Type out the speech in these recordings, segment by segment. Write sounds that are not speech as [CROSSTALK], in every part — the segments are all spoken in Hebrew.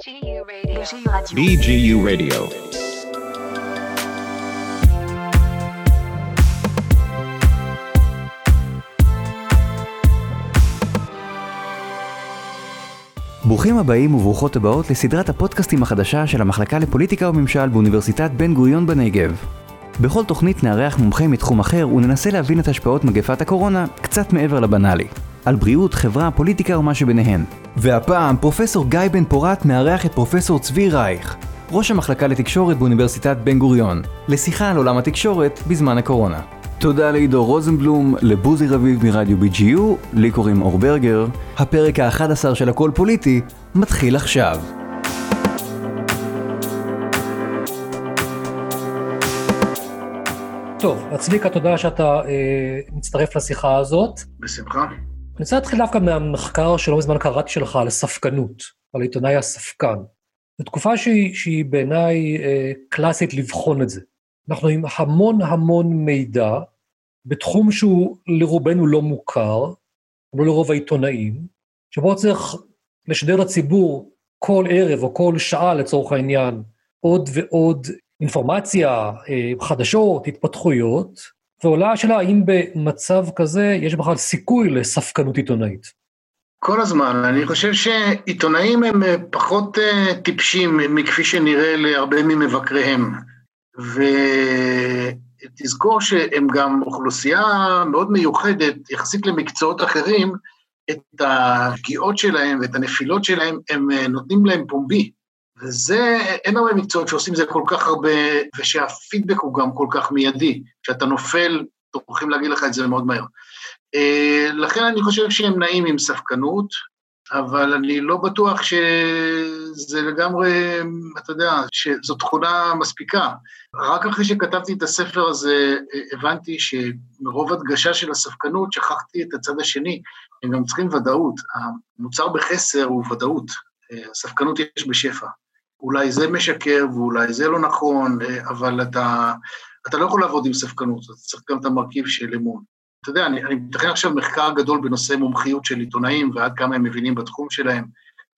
BGU Radio. ברוכים הבאים וברוכות הבאות לסדרת הפודקאסטים החדשה של המחלקה לפוליטיקה וממשל באוניברסיטת בן גוריון בנגב. בכל תוכנית נארח מומחה מתחום אחר וננסה להבין את השפעות מגפת הקורונה קצת מעבר לבנאלי. על בריאות, חברה, פוליטיקה ומה שביניהן. והפעם פרופסור גיא בן פורת מארח את פרופסור צבי רייך, ראש המחלקה לתקשורת באוניברסיטת בן גוריון, לשיחה על עולם התקשורת בזמן הקורונה. תודה לעידו רוזנבלום, לבוזי רביב מרדיו BGU, לי קוראים אור ברגר. הפרק ה-11 של הכל פוליטי מתחיל עכשיו. טוב, אז צביקה, תודה שאתה אה, מצטרף לשיחה הזאת. בשמחה. אני רוצה להתחיל דווקא מהמחקר שלא מזמן קראתי שלך על ספקנות, על עיתונאי הספקן. זו תקופה שהיא, שהיא בעיניי אה, קלאסית לבחון את זה. אנחנו עם המון המון מידע, בתחום שהוא לרובנו לא מוכר, לא לרוב העיתונאים, שבו צריך לשדר לציבור כל ערב או כל שעה לצורך העניין עוד ועוד אינפורמציה, אה, חדשות, התפתחויות, ועולה השאלה האם במצב כזה יש בכלל סיכוי לספקנות עיתונאית. כל הזמן. אני חושב שעיתונאים הם אה, פחות אה, טיפשים מכפי שנראה להרבה ממבקריהם. ותזכור שהם גם אוכלוסייה מאוד מיוחדת, יחסית למקצועות אחרים, את הפגיעות שלהם ואת הנפילות שלהם, הם נותנים להם פומבי. וזה, אין הרבה מקצועות שעושים זה כל כך הרבה, ושהפידבק הוא גם כל כך מיידי. כשאתה נופל, טורחים להגיד לך את זה מאוד מהר. אה, לכן אני חושב שהם נעים עם ספקנות, אבל אני לא בטוח שזה לגמרי, אתה יודע, שזו תכונה מספיקה. רק אחרי שכתבתי את הספר הזה, הבנתי שמרוב הדגשה של הספקנות, שכחתי את הצד השני, הם גם צריכים ודאות. המוצר בחסר הוא ודאות, אה, הספקנות יש בשפע. אולי זה משקר ואולי זה לא נכון, אה, אבל אתה, אתה לא יכול לעבוד עם ספקנות, אתה צריך גם את המרכיב של אמון. אתה יודע, אני, אני מתכן עכשיו מחקר גדול בנושא מומחיות של עיתונאים ועד כמה הם מבינים בתחום שלהם,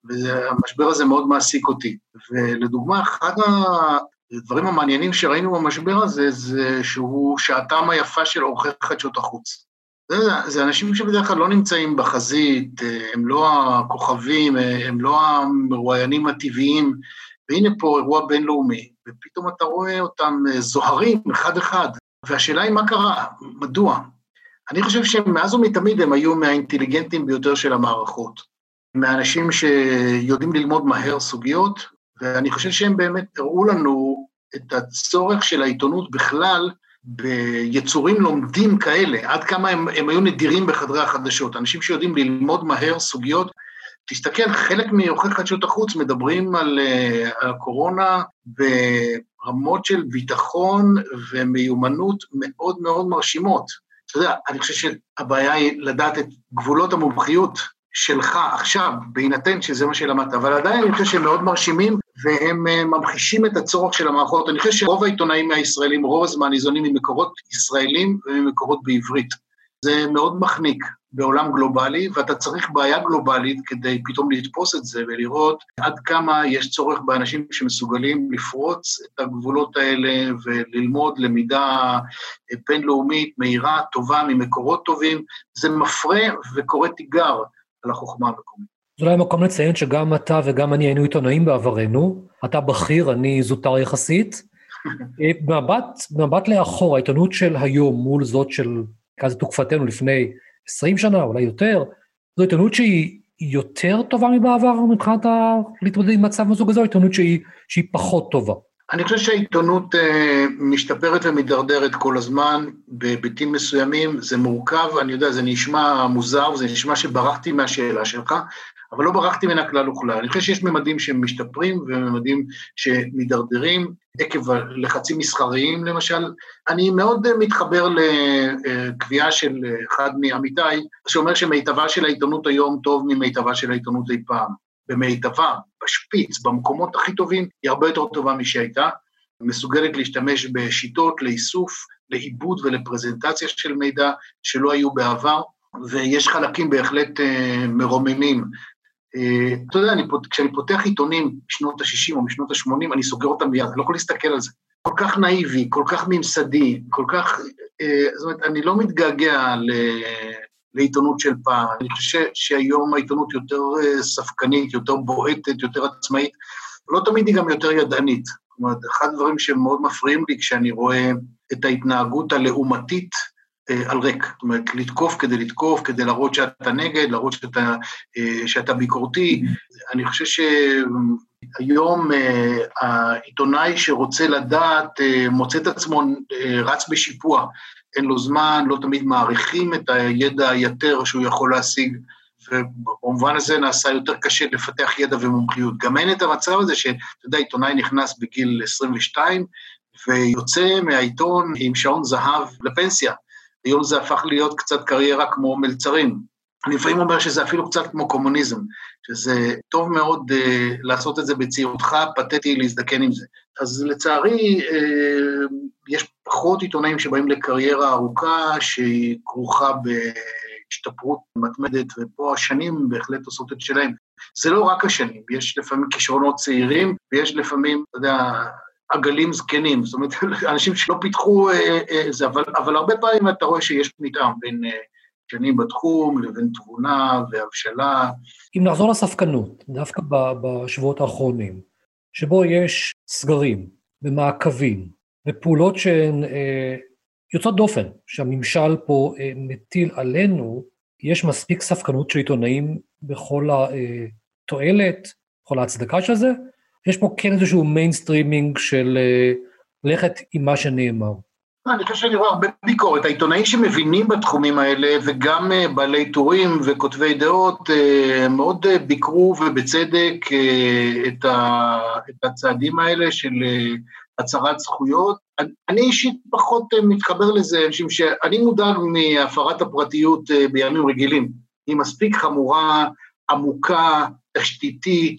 והמשבר הזה מאוד מעסיק אותי. ולדוגמה, אחד הדברים המעניינים שראינו במשבר הזה, זה שהוא שעתם היפה של עורכי חדשות החוץ. זה, זה אנשים שבדרך כלל לא נמצאים בחזית, אה, הם לא הכוכבים, אה, הם לא המרואיינים הטבעיים, והנה פה אירוע בינלאומי, ופתאום אתה רואה אותם אה, זוהרים אחד-אחד, והשאלה היא מה קרה, מדוע? אני חושב שמאז ומתמיד הם היו מהאינטליגנטים ביותר של המערכות, מהאנשים שיודעים ללמוד מהר סוגיות, ואני חושב שהם באמת הראו לנו את הצורך של העיתונות בכלל ביצורים לומדים כאלה, עד כמה הם, הם היו נדירים בחדרי החדשות, אנשים שיודעים ללמוד מהר סוגיות תסתכל, חלק מעורכי חדשות החוץ מדברים על, uh, על הקורונה ברמות של ביטחון ומיומנות מאוד מאוד מרשימות. אתה יודע, אני חושב שהבעיה היא לדעת את גבולות המומחיות שלך עכשיו, בהינתן שזה מה שלמדת, אבל עדיין אני חושב שהם מאוד מרשימים, והם uh, ממחישים את הצורך של המערכות. אני חושב שרוב העיתונאים הישראלים, רוב הזמן ניזונים ממקורות ישראלים וממקורות בעברית. זה מאוד מחניק בעולם גלובלי, ואתה צריך בעיה גלובלית כדי פתאום לתפוס את זה ולראות עד כמה יש צורך באנשים שמסוגלים לפרוץ את הגבולות האלה וללמוד למידה בינלאומית, מהירה, טובה, ממקורות טובים. זה מפרה וקורא תיגר על החוכמה המקומית. זה אולי מקום לציין שגם אתה וגם אני היינו עיתונאים בעברנו, אתה בכיר, אני זוטר יחסית. [LAUGHS] במבט, במבט לאחור, העיתונות של היום מול זאת של כזה תקופתנו לפני 20 שנה, אולי יותר, זו עיתונות שהיא יותר טובה מבעבר מבחינת ה... להתמודד עם מצב מסוג הזה, או עיתונות שהיא, שהיא פחות טובה? אני חושב שהעיתונות אה, משתפרת ומידרדרת כל הזמן, בהיבטים מסוימים, זה מורכב, אני יודע, זה נשמע מוזר, זה נשמע שברחתי מהשאלה שלך, אבל לא ברחתי מן הכלל וכלל. אני חושב שיש ממדים שמשתפרים וממדים שמידרדרים, עקב לחצים מסחריים למשל. אני מאוד מתחבר לקביעה של אחד מעמיתיי, שאומר שמיטבה של העיתונות היום טוב ממיטבה של העיתונות אי פעם. במיטבה, בשפיץ, במקומות הכי טובים, היא הרבה יותר טובה משהייתה. מסוגלת להשתמש בשיטות לאיסוף, לעיבוד ולפרזנטציה של מידע שלא היו בעבר, ויש חלקים בהחלט מרוממים אה, אתה יודע, אני, כשאני פותח עיתונים משנות ה-60 או משנות ה-80, אני סוגר אותם מיד, אני לא יכול להסתכל על זה. כל כך נאיבי, כל כך ממסדי, כל כך... אה, זאת אומרת, אני לא מתגעגע ל... לעיתונות של פעם. אני חושב שהיום העיתונות יותר אה, ספקנית, יותר בועטת, יותר עצמאית, לא תמיד היא גם יותר ידענית. זאת אומרת, אחד הדברים שמאוד מפריעים לי כשאני רואה את ההתנהגות הלעומתית אה, על ריק. זאת אומרת, לתקוף כדי לתקוף, כדי להראות שאתה נגד, להראות שאתה, אה, שאתה ביקורתי. אני חושב שהיום העיתונאי שרוצה לדעת מוצא את עצמו רץ בשיפוע. אין לו זמן, לא תמיד מעריכים את הידע היתר שהוא יכול להשיג, ובמובן הזה נעשה יותר קשה לפתח ידע ומומחיות. גם אין את המצב הזה שאתה יודע, עיתונאי נכנס בגיל 22 ויוצא מהעיתון עם שעון זהב לפנסיה. היום זה הפך להיות קצת קריירה כמו מלצרים. אני לפעמים אומר שזה אפילו קצת כמו קומוניזם, שזה טוב מאוד uh, לעשות את זה בצעירותך, פתטי להזדקן עם זה. אז לצערי, uh, יש פחות עיתונאים שבאים לקריירה ארוכה, שהיא כרוכה בהשתפרות מתמדת, ופה השנים בהחלט עושות את שלהם. זה לא רק השנים, יש לפעמים כישרונות צעירים, ויש לפעמים, אתה יודע, עגלים זקנים, זאת אומרת, אנשים שלא פיתחו אה, אה, זה, אבל, אבל הרבה פעמים אתה רואה שיש מתאם בין אה, שנים בתחום לבין תבונה והבשלה. אם נחזור לספקנות, דווקא בשבועות האחרונים, שבו יש סגרים ומעקבים ופעולות שהן אה, יוצאות דופן, שהממשל פה אה, מטיל עלינו, יש מספיק ספקנות של עיתונאים בכל התועלת, בכל ההצדקה של זה, יש פה כן איזשהו mainstreaming של אה, ללכת עם מה שנאמר. אני חושב שאני רואה הרבה ביקורת. העיתונאים שמבינים בתחומים האלה, וגם אה, בעלי טורים וכותבי דעות, אה, מאוד אה, ביקרו ובצדק את הצעדים האלה של הצהרת זכויות. אני אישית פחות מתחבר לזה, משום שאני מודאג מהפרת הפרטיות בימים רגילים. היא מספיק חמורה, עמוקה, תשתיתית,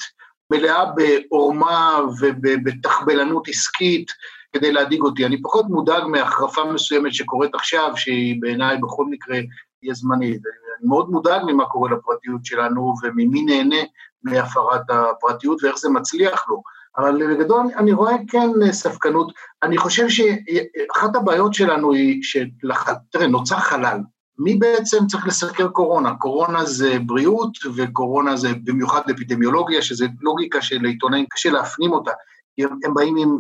מלאה בעורמה ובתחבלנות עסקית, כדי להדאיג אותי. אני פחות מודאג מהחרפה מסוימת שקורית עכשיו, שהיא בעיניי בכל מקרה תהיה זמנית. אני מאוד מודאג ממה קורה לפרטיות שלנו וממי נהנה מהפרת הפרטיות ואיך זה מצליח לו. אבל בגדול אני רואה כן ספקנות. אני חושב שאחת הבעיות שלנו היא. תראה, נוצר חלל. מי בעצם צריך לסקר קורונה? קורונה זה בריאות, וקורונה זה במיוחד אפידמיולוגיה, שזה לוגיקה שלעיתונאים קשה להפנים אותה. הם, באים עם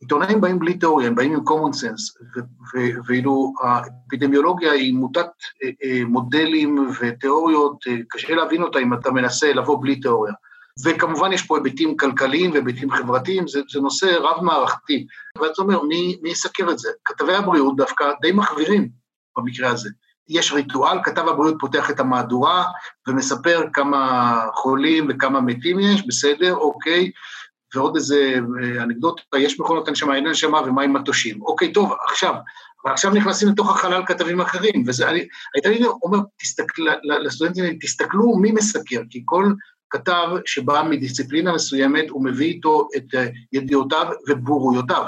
עיתונאים באים בלי תיאוריה, הם באים עם common sense, ואילו האפידמיולוגיה היא מוטת אה, אה, מודלים ותיאוריות, אה, קשה להבין אותה אם אתה מנסה לבוא בלי תיאוריה. וכמובן יש פה היבטים כלכליים והיבטים חברתיים, זה, זה נושא רב-מערכתי. ואתה אומר, מי, מי יסקר את זה? כתבי הבריאות דווקא די מחווירים במקרה הזה. יש ריטואל, כתב הבריאות פותח את המהדורה ומספר כמה חולים וכמה מתים יש, בסדר, אוקיי, ועוד איזה אה, אנקדוטה, יש מכונות הנשמה, אין הנשמה, ומה עם מטושים. אוקיי, טוב, עכשיו, אבל עכשיו נכנסים לתוך החלל כתבים אחרים, וזה, אני, הייתה לי אומר, תסתכל, לסטודנטים, תסתכלו מי מסקר, כי כל כתב שבא מדיסציפלינה מסוימת, הוא מביא איתו את אה, ידיעותיו ובורויותיו.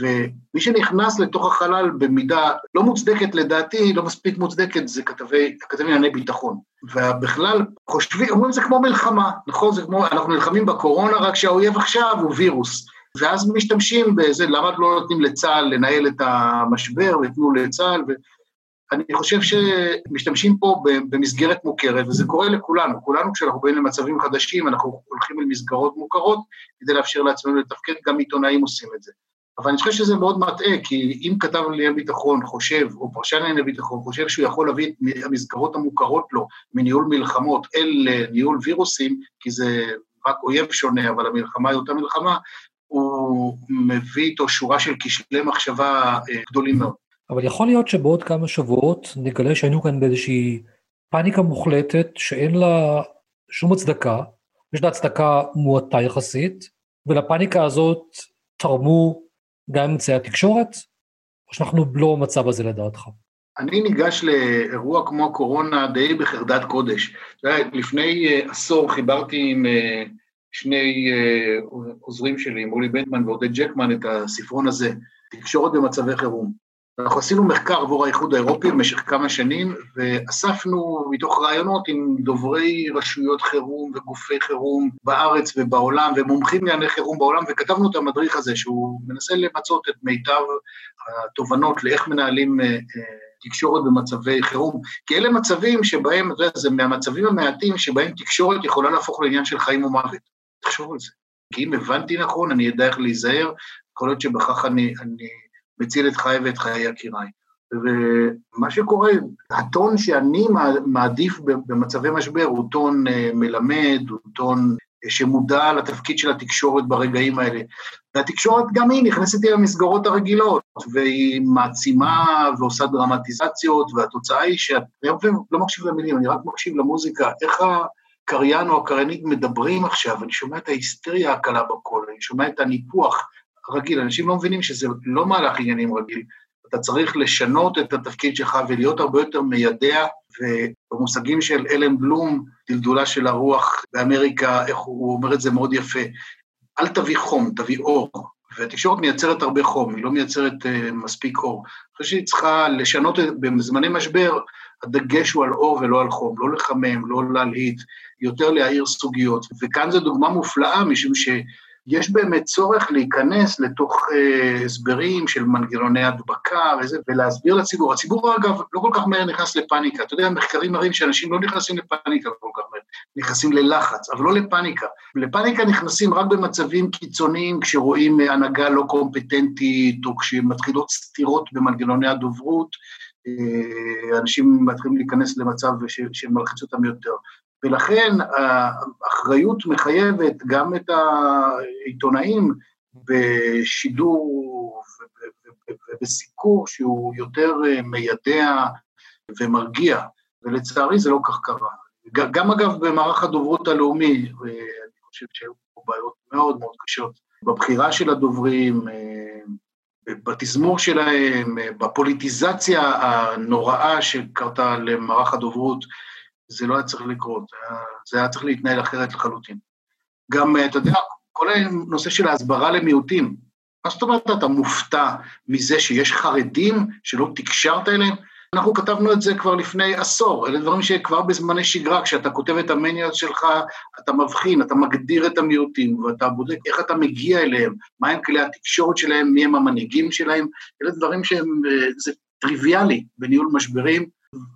ומי שנכנס לתוך החלל במידה לא מוצדקת לדעתי, לא מספיק מוצדקת, זה כתבי, כתבי ענייני ביטחון. ובכלל חושבים, אומרים זה כמו מלחמה, נכון? זה כמו, אנחנו נלחמים בקורונה, רק שהאויב עכשיו הוא וירוס. ואז משתמשים בזה, למה לא נותנים לצה"ל לנהל את המשבר, ותנו לצה"ל, ואני חושב שמשתמשים פה במסגרת מוכרת, וזה קורה לכולנו. כולנו כשאנחנו באים למצבים חדשים, אנחנו הולכים למסגרות מוכרות כדי לאפשר לעצמנו לתפקד, גם עיתונאים עושים את זה. אבל אני חושב שזה מאוד מטעה, כי אם כתב לענייני ביטחון חושב, או פרשן לענייני ביטחון חושב שהוא יכול להביא את המסגרות המוכרות לו מניהול מלחמות אל ניהול וירוסים, כי זה רק אויב שונה, אבל המלחמה היא אותה מלחמה, הוא מביא איתו שורה של כשלי מחשבה אה, גדולים מאוד. אבל יכול להיות שבעוד כמה שבועות נגלה שהיינו כאן באיזושהי פאניקה מוחלטת שאין לה שום הצדקה, יש לה הצדקה מועטה יחסית, ולפאניקה הזאת תרמו גם אמצעי התקשורת, או שאנחנו לא במצב הזה לדעתך? אני ניגש לאירוע כמו הקורונה די בחרדת קודש. לפני אה, עשור חיברתי עם אה, שני אה, עוזרים שלי, עם רולי בנטמן ועודד ג'קמן, את הספרון הזה, תקשורת במצבי חירום. אנחנו עשינו מחקר עבור האיחוד האירופי במשך כמה שנים, ואספנו מתוך רעיונות עם דוברי רשויות חירום וגופי חירום בארץ ובעולם, ומומחים לענייני חירום בעולם, וכתבנו את המדריך הזה, שהוא מנסה למצות את מיטב התובנות לאיך מנהלים אה, אה, תקשורת במצבי חירום, כי אלה מצבים שבהם, אתה יודע, זה מהמצבים המעטים שבהם תקשורת יכולה להפוך לעניין של חיים ומוות. תחשוב על זה. כי אם הבנתי נכון, אני אדע איך להיזהר, יכול להיות שבכך אני, אני מציל את חיי ואת חיי יקיריי. ומה שקורה, הטון שאני מעדיף במצבי משבר הוא טון אה, מלמד, הוא טון אה, שמודע לתפקיד של התקשורת ברגעים האלה. והתקשורת גם היא נכנסת עם המסגרות הרגילות, והיא מעצימה ועושה דרמטיזציות, והתוצאה היא שאני לא מקשיב למילים, אני רק מקשיב למוזיקה, איך הקריין או הקריינית מדברים עכשיו, אני שומע את ההיסטריה הקלה בקול, אני שומע את הניפוח, רגיל, אנשים לא מבינים שזה לא מהלך עניינים רגיל, אתה צריך לשנות את התפקיד שלך ולהיות הרבה יותר מיידע, ובמושגים של אלן בלום, דלדולה של הרוח באמריקה, איך הוא, אומר את זה מאוד יפה, אל תביא חום, תביא אור. והתקשורת מייצרת הרבה חום, היא לא מייצרת uh, מספיק אור. אני חושב שהיא צריכה לשנות, בזמני משבר, הדגש הוא על אור ולא על חום, לא לחמם, לא להלהיט, יותר להעיר סוגיות. וכאן זו דוגמה מופלאה, משום ש... יש באמת צורך להיכנס לתוך אה, הסברים של מנגנוני הדבקה וזה, ולהסביר לציבור. הציבור, אגב, לא כל כך מהר נכנס לפאניקה. אתה יודע, מחקרים מראים שאנשים לא נכנסים לפאניקה כל כך מהר, נכנסים ללחץ, אבל לא לפאניקה. לפאניקה נכנסים רק במצבים קיצוניים, כשרואים הנהגה לא קומפטנטית, או כשמתחילות סתירות במנגנוני הדוברות, אה, אנשים מתחילים להיכנס למצב שמלחיץ אותם יותר. ולכן האחריות מחייבת גם את העיתונאים בשידור ובסיקור שהוא יותר מיידע ומרגיע, ולצערי זה לא כך קרה. גם אגב במערך הדוברות הלאומי, אני חושב שהיו פה בעיות מאוד מאוד קשות בבחירה של הדוברים, בתזמור שלהם, בפוליטיזציה הנוראה שקרתה למערך הדוברות, זה לא היה צריך לקרות, זה היה צריך להתנהל אחרת לחלוטין. גם, אתה יודע, כל הנושא של ההסברה למיעוטים, מה זאת אומרת אתה מופתע מזה שיש חרדים שלא תקשרת אליהם? אנחנו כתבנו את זה כבר לפני עשור, אלה דברים שכבר בזמני שגרה, כשאתה כותב את המניאס שלך, אתה מבחין, אתה מגדיר את המיעוטים, ואתה בודק איך אתה מגיע אליהם, מהם כלי התקשורת שלהם, מי הם המנהיגים שלהם, אלה דברים שהם, אה, זה טריוויאלי בניהול משברים,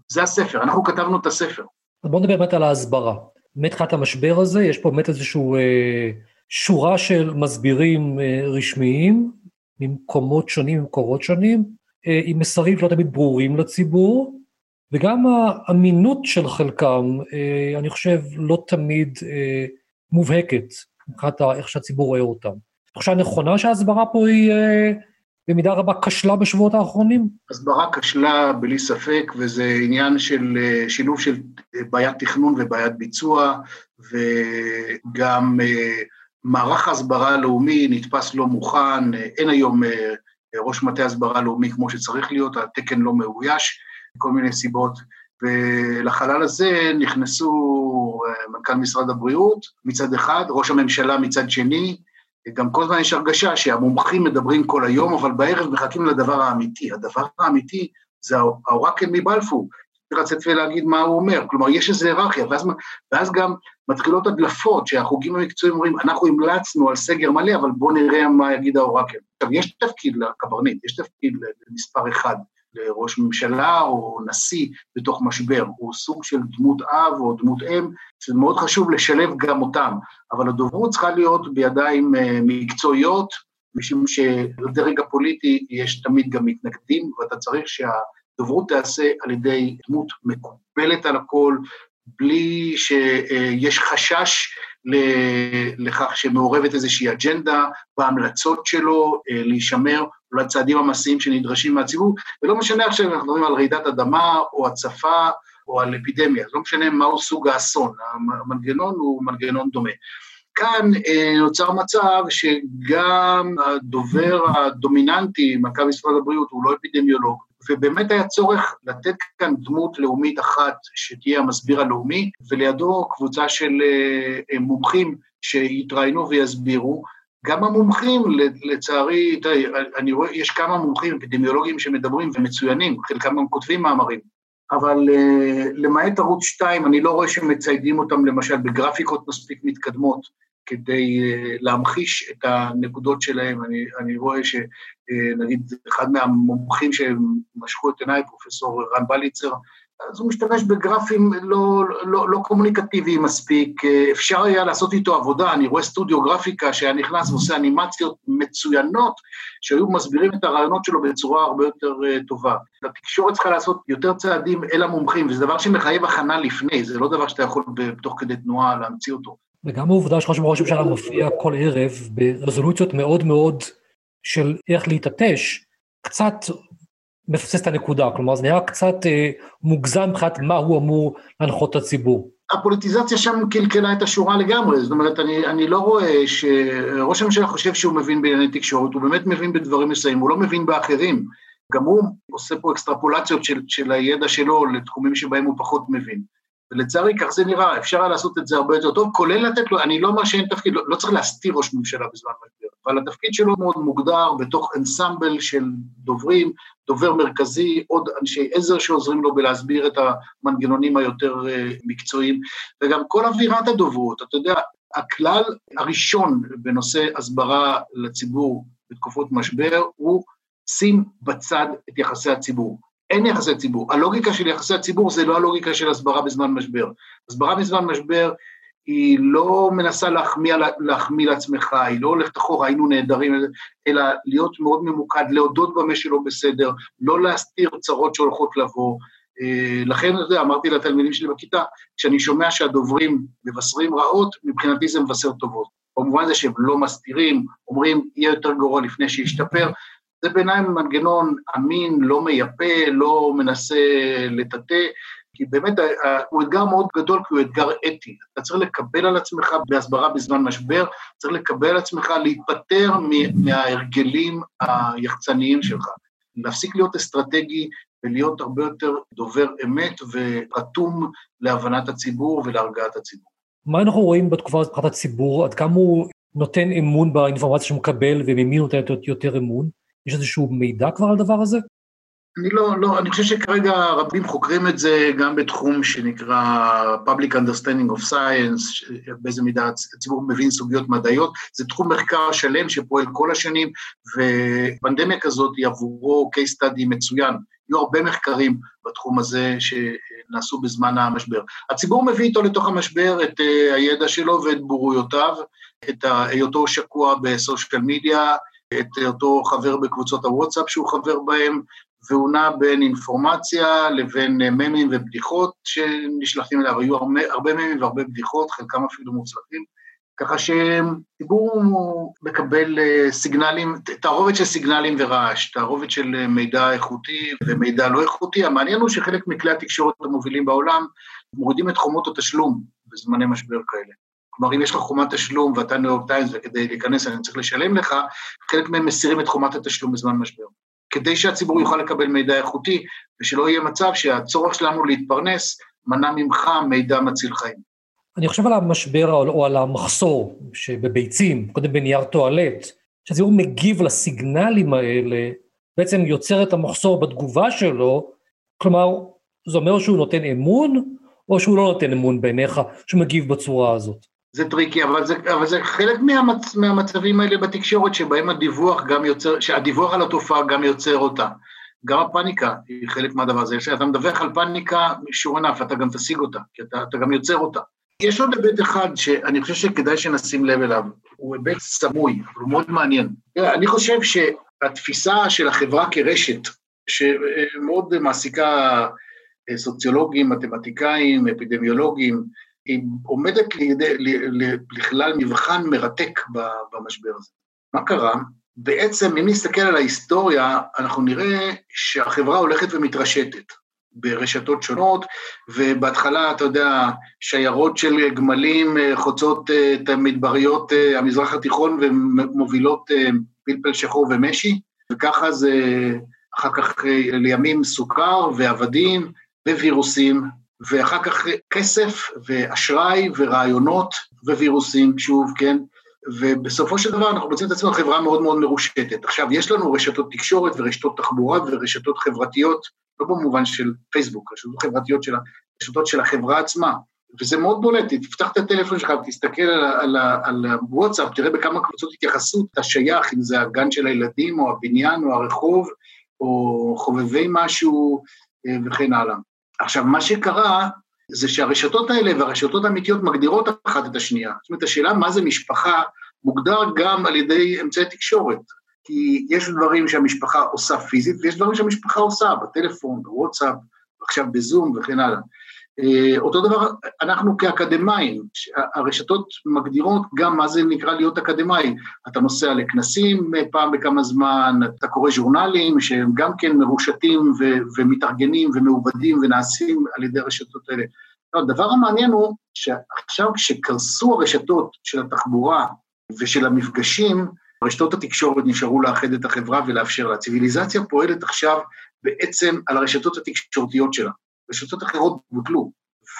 זה הספר, אנחנו כתבנו את הספר. אז בואו נדבר באמת על ההסברה. מתחילת המשבר הזה, יש פה באמת איזושהי אה, שורה של מסבירים אה, רשמיים, ממקומות שונים, ממקורות שונים, אה, עם מסרים שלא תמיד ברורים לציבור, וגם האמינות של חלקם, אה, אני חושב, לא תמיד אה, מובהקת, מבחינת איך שהציבור רואה אותם. תחושה נכונה שההסברה פה היא אה, במידה רבה כשלה בשבועות האחרונים? הסברה כשלה בלי ספק, וזה עניין של אה, שילוב של אה, בעיית תכנון ובעיית ביצוע, וגם אה, מערך ההסברה הלאומי נתפס לא מוכן, אין היום ראש מטה הסברה לאומי כמו שצריך להיות, התקן לא מאויש, מכל מיני סיבות. ולחלל הזה נכנסו מנכ"ל משרד הבריאות מצד אחד, ראש הממשלה מצד שני, גם כל הזמן יש הרגשה שהמומחים מדברים כל היום, אבל בערב מחכים לדבר האמיתי. הדבר האמיתי זה האורקל מבלפור, צריך לצאת ולהגיד מה הוא אומר. כלומר, יש איזו היררכיה, ואז, ואז גם מתחילות הדלפות שהחוגים המקצועיים אומרים, אנחנו המלצנו על סגר מלא, אבל בואו נראה מה יגיד האורקל. עכשיו, יש תפקיד לקברניט, יש תפקיד למספר אחד. לראש ממשלה או נשיא בתוך משבר, הוא סוג של דמות אב או דמות אם, שזה מאוד חשוב לשלב גם אותם, אבל הדוברות צריכה להיות בידיים אה, מקצועיות, משום שלדרג הפוליטי יש תמיד גם מתנגדים, ואתה צריך שהדוברות תיעשה על ידי דמות מקובלת על הכל, בלי שיש חשש לכך שמעורבת איזושהי אג'נדה בהמלצות שלו אה, להישמר לצעדים המעשיים שנדרשים מהציבור, ולא משנה עכשיו אם אנחנו מדברים על רעידת אדמה או הצפה או על אפידמיה, לא משנה מהו סוג האסון, המנגנון הוא מנגנון דומה. כאן אה, נוצר מצב שגם הדובר הדומיננטי, מנכ"ל משרד הבריאות, הוא לא אפידמיולוג, ובאמת היה צורך לתת כאן דמות לאומית אחת שתהיה המסביר הלאומי, ולידו קבוצה של אה, מומחים שיתראיינו ויסבירו, גם המומחים, לצערי, תראי, אני רואה, יש כמה מומחים אפידמיולוגיים שמדברים ומצוינים, חלקם גם כותבים מאמרים, אבל uh, למעט ערוץ 2, אני לא רואה שמציידים אותם למשל בגרפיקות מספיק מתקדמות כדי uh, להמחיש את הנקודות שלהם. אני, אני רואה שנגיד uh, אחד מהמומחים שמשכו את עיניי, פרופסור רן בליצר, אז הוא משתמש בגרפים לא, לא, לא קומוניקטיביים מספיק, אפשר היה לעשות איתו עבודה, אני רואה סטודיו גרפיקה שהיה נכנס ועושה אנימציות מצוינות, שהיו מסבירים את הרעיונות שלו בצורה הרבה יותר אה, טובה. התקשורת צריכה לעשות יותר צעדים אל המומחים, וזה דבר שמחייב הכנה לפני, זה לא דבר שאתה יכול תוך כדי תנועה להמציא אותו. וגם העובדה שלך שראש הממשלה מופיע כל ערב ברזולוציות מאוד מאוד של איך להתעטש, קצת מפסס את הנקודה, כלומר זה נראה קצת אה, מוגזם מבחינת מה הוא אמור להנחות את הציבור. הפוליטיזציה שם קלקלה את השורה לגמרי, זאת אומרת, אני, אני לא רואה שראש הממשלה חושב שהוא מבין בענייני תקשורת, הוא באמת מבין בדברים מסוימים, הוא לא מבין באחרים. גם הוא עושה פה אקסטרפולציות של, של הידע שלו לתחומים שבהם הוא פחות מבין. ולצערי, כך זה נראה, אפשר היה לעשות את זה הרבה יותר טוב, כולל לתת לו, אני לא אומר שאין תפקיד, לא, לא צריך להסתיר ראש ממשלה בזמן משבר, אבל התפקיד שלו מאוד מוגדר בתוך אנסמבל של דוברים, דובר מרכזי, עוד אנשי עזר שעוזרים לו בלהסביר את המנגנונים היותר uh, מקצועיים, וגם כל אווירת הדוברות, אתה יודע, הכלל הראשון בנושא הסברה לציבור בתקופות משבר הוא שים בצד את יחסי הציבור. אין יחסי ציבור. הלוגיקה של יחסי הציבור זה לא הלוגיקה של הסברה בזמן משבר. הסברה בזמן משבר היא לא מנסה להחמיא, להחמיא לעצמך, היא לא הולכת אחורה, היינו נהדרים, אלא להיות מאוד ממוקד, להודות במה שלא בסדר, לא להסתיר צרות שהולכות לבוא. אה, לכן, אתה יודע, אמרתי לתלמידים שלי בכיתה, כשאני שומע שהדוברים מבשרים רעות, מבחינתי זה מבשר טובות. במובן הזה שהם לא מסתירים, אומרים, יהיה יותר גרוע לפני שישתפר, זה בעיניי מנגנון אמין, לא מייפה, לא מנסה לטאטא, כי באמת הוא אתגר מאוד גדול, כי הוא אתגר אתי. אתה צריך לקבל על עצמך בהסברה בזמן משבר, צריך לקבל על עצמך להיפטר מההרגלים היחצניים שלך. להפסיק להיות אסטרטגי ולהיות הרבה יותר דובר אמת ורתום להבנת הציבור ולהרגעת הציבור. מה אנחנו רואים בתקופה הזאת מבחינת הציבור? עד כמה הוא נותן אמון באינפורמציה שהוא מקבל וממי נותן יותר אמון? יש איזשהו מידע כבר על הדבר הזה? אני לא, לא, אני חושב שכרגע רבים חוקרים את זה גם בתחום שנקרא Public Understanding of Science, באיזה מידה הציבור מבין סוגיות מדעיות, זה תחום מחקר שלם שפועל כל השנים, ופנדמיה כזאת היא עבורו case study מצוין. היו הרבה מחקרים בתחום הזה שנעשו בזמן המשבר. הציבור מביא איתו לתוך המשבר את אה, הידע שלו ואת בורויותיו, את היותו שקוע בסושיאל מדיה, את אותו חבר בקבוצות הוואטסאפ שהוא חבר בהם, והוא נע בין אינפורמציה לבין ממים ובדיחות שנשלחים אליו. היו הרבה, הרבה ממים והרבה בדיחות, חלקם אפילו מוצלחים, ככה שציבור מקבל אה, סיגנלים, תערובת של סיגנלים ורעש, תערובת של אה, מידע איכותי ומידע לא איכותי. המעניין הוא שחלק מכלי התקשורת המובילים בעולם מורידים את חומות התשלום בזמני משבר כאלה. כלומר, אם יש לך חומת תשלום ואתה ניו יורק טיימס וכדי להיכנס אני צריך לשלם לך, חלק מהם מסירים את חומת התשלום בזמן משבר. כדי שהציבור יוכל לקבל מידע איכותי, ושלא יהיה מצב שהצורך שלנו להתפרנס מנע ממך מידע מציל חיים. אני חושב על המשבר או על המחסור שבביצים, קודם בנייר טואלט, שהציבור מגיב לסיגנלים האלה, בעצם יוצר את המחסור בתגובה שלו, כלומר, זה אומר שהוא נותן אמון, או שהוא לא נותן אמון בעיניך, שהוא מגיב בצורה הזאת? זה tricky, אבל זה, אבל זה חלק מהמצ, מהמצבים האלה בתקשורת שבהם הדיווח גם יוצר, שהדיווח על התופעה גם יוצר אותה. גם הפאניקה היא חלק מהדבר הזה. כשאתה מדווח על פאניקה, sure enough, אתה גם תשיג אותה, כי אתה, אתה גם יוצר אותה. יש עוד היבט אחד שאני חושב שכדאי שנשים לב אליו, הוא היבט סמוי, אבל הוא מאוד מעניין. אני חושב שהתפיסה של החברה כרשת, שמאוד מעסיקה סוציולוגים, מתמטיקאים, אפידמיולוגים, עומדת לידי, לכלל מבחן מרתק במשבר הזה. מה קרה? בעצם, אם נסתכל על ההיסטוריה, אנחנו נראה שהחברה הולכת ומתרשתת ברשתות שונות, ובהתחלה, אתה יודע, שיירות של גמלים אה, חוצות אה, את המדבריות אה, המזרח התיכון ומובילות פלפל שחור ומשי, וככה זה אחר כך לימים סוכר ועבדים ווירוסים ואחר כך כסף ואשראי ורעיונות ווירוסים, שוב, כן, ובסופו של דבר אנחנו מוצאים את עצמנו חברה מאוד מאוד מרושתת. עכשיו, יש לנו רשתות תקשורת ורשתות תחבורה ורשתות חברתיות, לא במובן של פייסבוק, רשתות חברתיות של, רשתות של החברה עצמה, וזה מאוד בולט, תפתח את הטלפון שלך ותסתכל על, על, על הוואטסאפ, תראה בכמה קבוצות התייחסות אתה שייך, אם זה הגן של הילדים, או הבניין, או הרחוב, או חובבי משהו, אה, וכן הלאה. עכשיו, מה שקרה, זה שהרשתות האלה והרשתות האמיתיות מגדירות אחת את השנייה. זאת אומרת, השאלה מה זה משפחה מוגדר גם על ידי אמצעי תקשורת. כי יש דברים שהמשפחה עושה פיזית, ויש דברים שהמשפחה עושה בטלפון, בוואטסאפ, עכשיו בזום וכן הלאה. אה, אותו דבר, אנחנו כאקדמאים, הרשתות מגדירות גם מה זה נקרא להיות אקדמאי. אתה נוסע לכנסים פעם בכמה זמן, אתה קורא ז'ורנלים שהם גם כן מרושתים ו- ומתארגנים ומעובדים ונעשים על ידי הרשתות האלה. הדבר המעניין הוא שעכשיו כשקרסו הרשתות של התחבורה ושל המפגשים, רשתות התקשורת נשארו לאחד את החברה ולאפשר לה. הציוויליזציה פועלת עכשיו בעצם על הרשתות התקשורתיות שלה. רשתות אחרות בוטלו,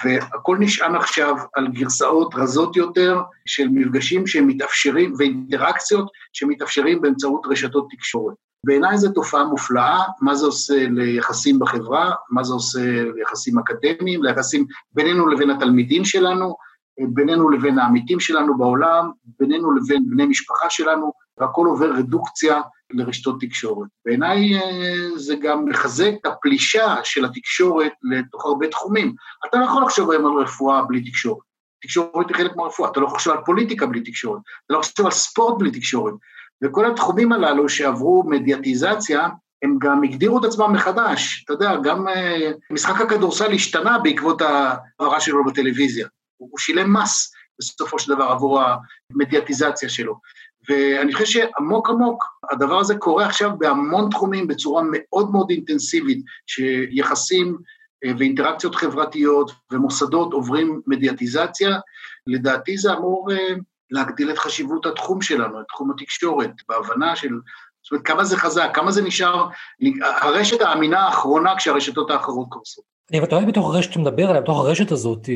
והכל נשען עכשיו על גרסאות רזות יותר של מפגשים שמתאפשרים ואינטראקציות שמתאפשרים באמצעות רשתות תקשורת. בעיניי זו תופעה מופלאה, מה זה עושה ליחסים בחברה, מה זה עושה ליחסים אקדמיים, ליחסים בינינו לבין התלמידים שלנו, בינינו לבין העמיתים שלנו בעולם, בינינו לבין בני משפחה שלנו, והכל עובר רדוקציה לרשתות תקשורת. בעיניי אה, זה גם מחזק את הפלישה של התקשורת לתוך הרבה תחומים. אתה לא יכול לחשוב היום על רפואה בלי תקשורת. תקשורת היא חלק מהרפואה, אתה לא חושב על פוליטיקה בלי תקשורת, אתה לא חושב על ספורט בלי תקשורת. וכל התחומים הללו שעברו מדיאטיזציה, הם גם הגדירו את עצמם מחדש. אתה יודע, גם אה, משחק הכדורסל השתנה בעקבות ההעברה שלו בטלוויזיה. הוא שילם מס בסופו של דבר עבור המדיאטיזציה שלו. ואני חושב שעמוק עמוק הדבר הזה קורה עכשיו בהמון תחומים בצורה מאוד מאוד אינטנסיבית, שיחסים אה, ואינטראקציות חברתיות ומוסדות עוברים מדיאטיזציה, לדעתי זה אמור אה, להגדיל את חשיבות התחום שלנו, את תחום התקשורת, בהבנה של, זאת אומרת, כמה זה חזק, כמה זה נשאר, הרשת האמינה האחרונה כשהרשתות האחרות קורסות. אני רואה בתוך הרשת שאתה מדבר עליה, בתוך הרשת הזאת,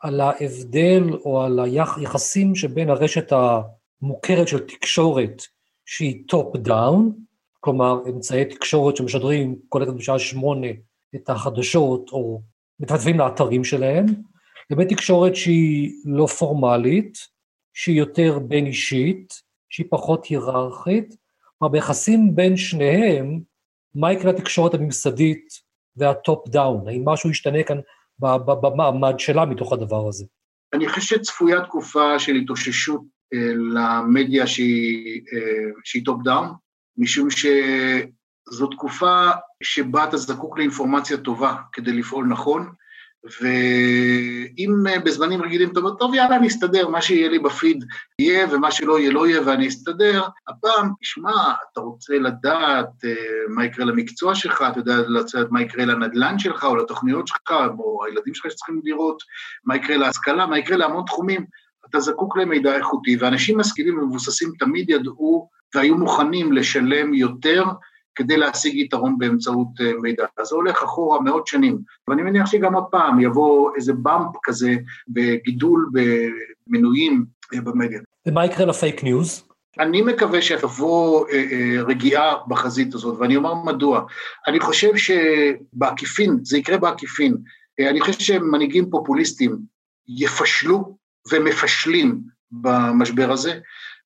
על ההבדל או על היחסים שבין הרשת המוכרת של תקשורת, שהיא top down, כלומר אמצעי תקשורת שמשדרים כל ערב בשעה שמונה את החדשות או מתכתבים לאתרים שלהם, לבין תקשורת שהיא לא פורמלית, שהיא יותר בין אישית, שהיא פחות היררכית, כלומר ביחסים בין שניהם, מה יקרה לתקשורת הממסדית וה top down? האם משהו ישתנה כאן במעמד שלה מתוך הדבר הזה. אני חושב שצפויה תקופה של התאוששות למדיה שהיא, אה, top down, משום שזו תקופה שבה אתה זקוק לאינפורמציה טובה כדי לפעול נכון, ואם אה, בזמנים רגילים אתה אומר, טוב, יאללה, אני אסתדר, מה שיהיה לי בפיד יהיה, ומה שלא יהיה לא יהיה ואני אסתדר, הפעם, תשמע, אתה רוצה לדעת uh, מה יקרה למקצוע שלך, אתה יודע לדעת מה יקרה לנדל"ן שלך, או לתוכניות שלך, או הילדים שלך שצריכים לראות, מה יקרה להשכלה, מה יקרה להמון תחומים. אתה זקוק למידע איכותי, ואנשים משכילים ומבוססים תמיד ידעו והיו מוכנים לשלם יותר כדי להשיג יתרון באמצעות אה, מידע. אז זה הולך אחורה מאות שנים, ואני מניח שגם הפעם יבוא איזה באמפ כזה בגידול במנויים אה, במדיה. ומה יקרה ל fake news? אני מקווה שתבוא אה, אה, רגיעה בחזית הזאת, ואני אומר מדוע. אני חושב שבעקיפין, זה יקרה בעקיפין. אה, אני חושב שמנהיגים פופוליסטים יפשלו ומפשלים במשבר הזה.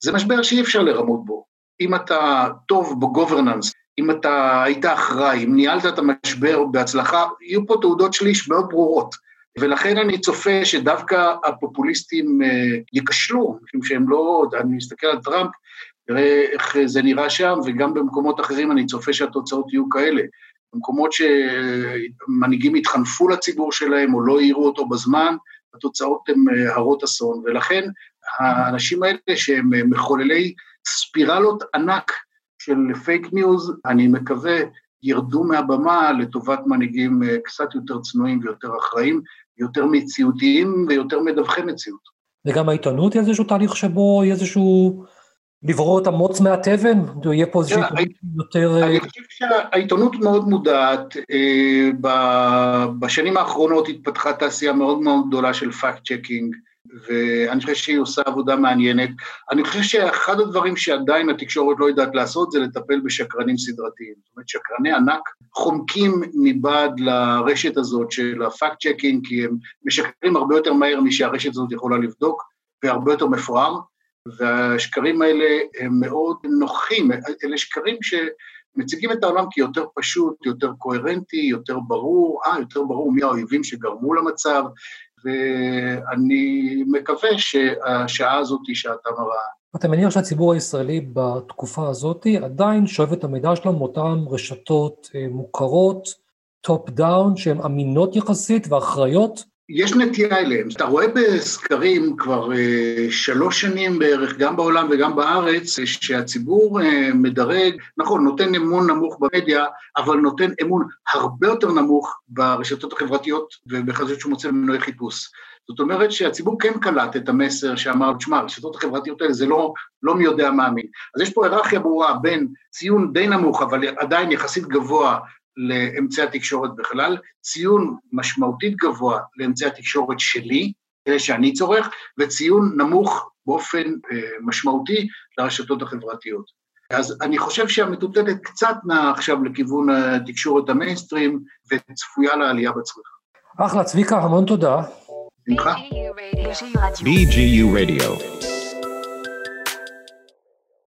זה משבר שאי אפשר לרמות בו. אם אתה טוב ב governance, אם אתה היית אחראי, אם ניהלת את המשבר בהצלחה, יהיו פה תעודות שליש מאוד ברורות. ולכן אני צופה שדווקא הפופוליסטים אה, ייכשלו, משום שהם לא, אני מסתכל על טראמפ, תראה איך זה נראה שם, וגם במקומות אחרים אני צופה שהתוצאות יהיו כאלה. במקומות שמנהיגים התחנפו לציבור שלהם או לא העירו אותו בזמן, התוצאות הן אה, הרות אסון, ולכן האנשים האלה שהם מחוללי ספירלות ענק של fake news, אני מקווה, ירדו מהבמה לטובת מנהיגים אה, קצת יותר צנועים ויותר אחראיים, יותר מציאותיים ויותר מדווחי מציאות. וגם העיתונות היא איזשהו תהליך שבו יהיה איזשהו לברור את המוץ מהתבן? יהיה פה איזושהי עיתונות יותר... אה, אני חושב שהעיתונות מאוד מודעת. אה, בשנים האחרונות התפתחה תעשייה מאוד מאוד גדולה של fact checking. ואני חושב שהיא עושה עבודה מעניינת. אני חושב שאחד הדברים שעדיין התקשורת לא יודעת לעשות זה לטפל בשקרנים סדרתיים. זאת אומרת, שקרני ענק חומקים מבעד לרשת הזאת של ה fact checking, כי הם משקרים הרבה יותר מהר משהרשת הזאת יכולה לבדוק, והרבה יותר מפואר, והשקרים האלה הם מאוד נוחים, אלה שקרים ש... מציגים את העולם כיותר פשוט, יותר קוהרנטי, יותר ברור, אה, יותר ברור מי האויבים שגרמו למצב, ואני מקווה שהשעה הזאת היא שעתם הרעה. אתה מניח שהציבור הישראלי בתקופה הזאת עדיין שואב את המידע שלו מאותן רשתות אה, מוכרות, top down, שהן אמינות יחסית ואחראיות? יש נטייה אליהם. אתה רואה בסקרים כבר אה, שלוש שנים בערך, גם בעולם וגם בארץ, שהציבור אה, מדרג, נכון, נותן אמון נמוך במדיה, אבל נותן אמון הרבה יותר נמוך ברשתות החברתיות ובחזית שהוא מוצא במנועי חיפוש. זאת אומרת שהציבור כן קלט את המסר שאמר, תשמע, הרשתות החברתיות האלה זה לא, לא מי יודע מה אמין. אז יש פה היררכיה ברורה בין ציון די נמוך, אבל עדיין יחסית גבוה לאמצעי התקשורת בכלל, ציון משמעותית גבוה לאמצעי התקשורת שלי, אלה שאני צורך, וציון נמוך באופן אה, משמעותי לרשתות החברתיות. אז אני חושב שהמטוטלת קצת נעה עכשיו לכיוון התקשורת המיינסטרים, וצפויה לעלייה בצריכה. אחלה, צביקה, המון תודה. שמחה. BGU Radio.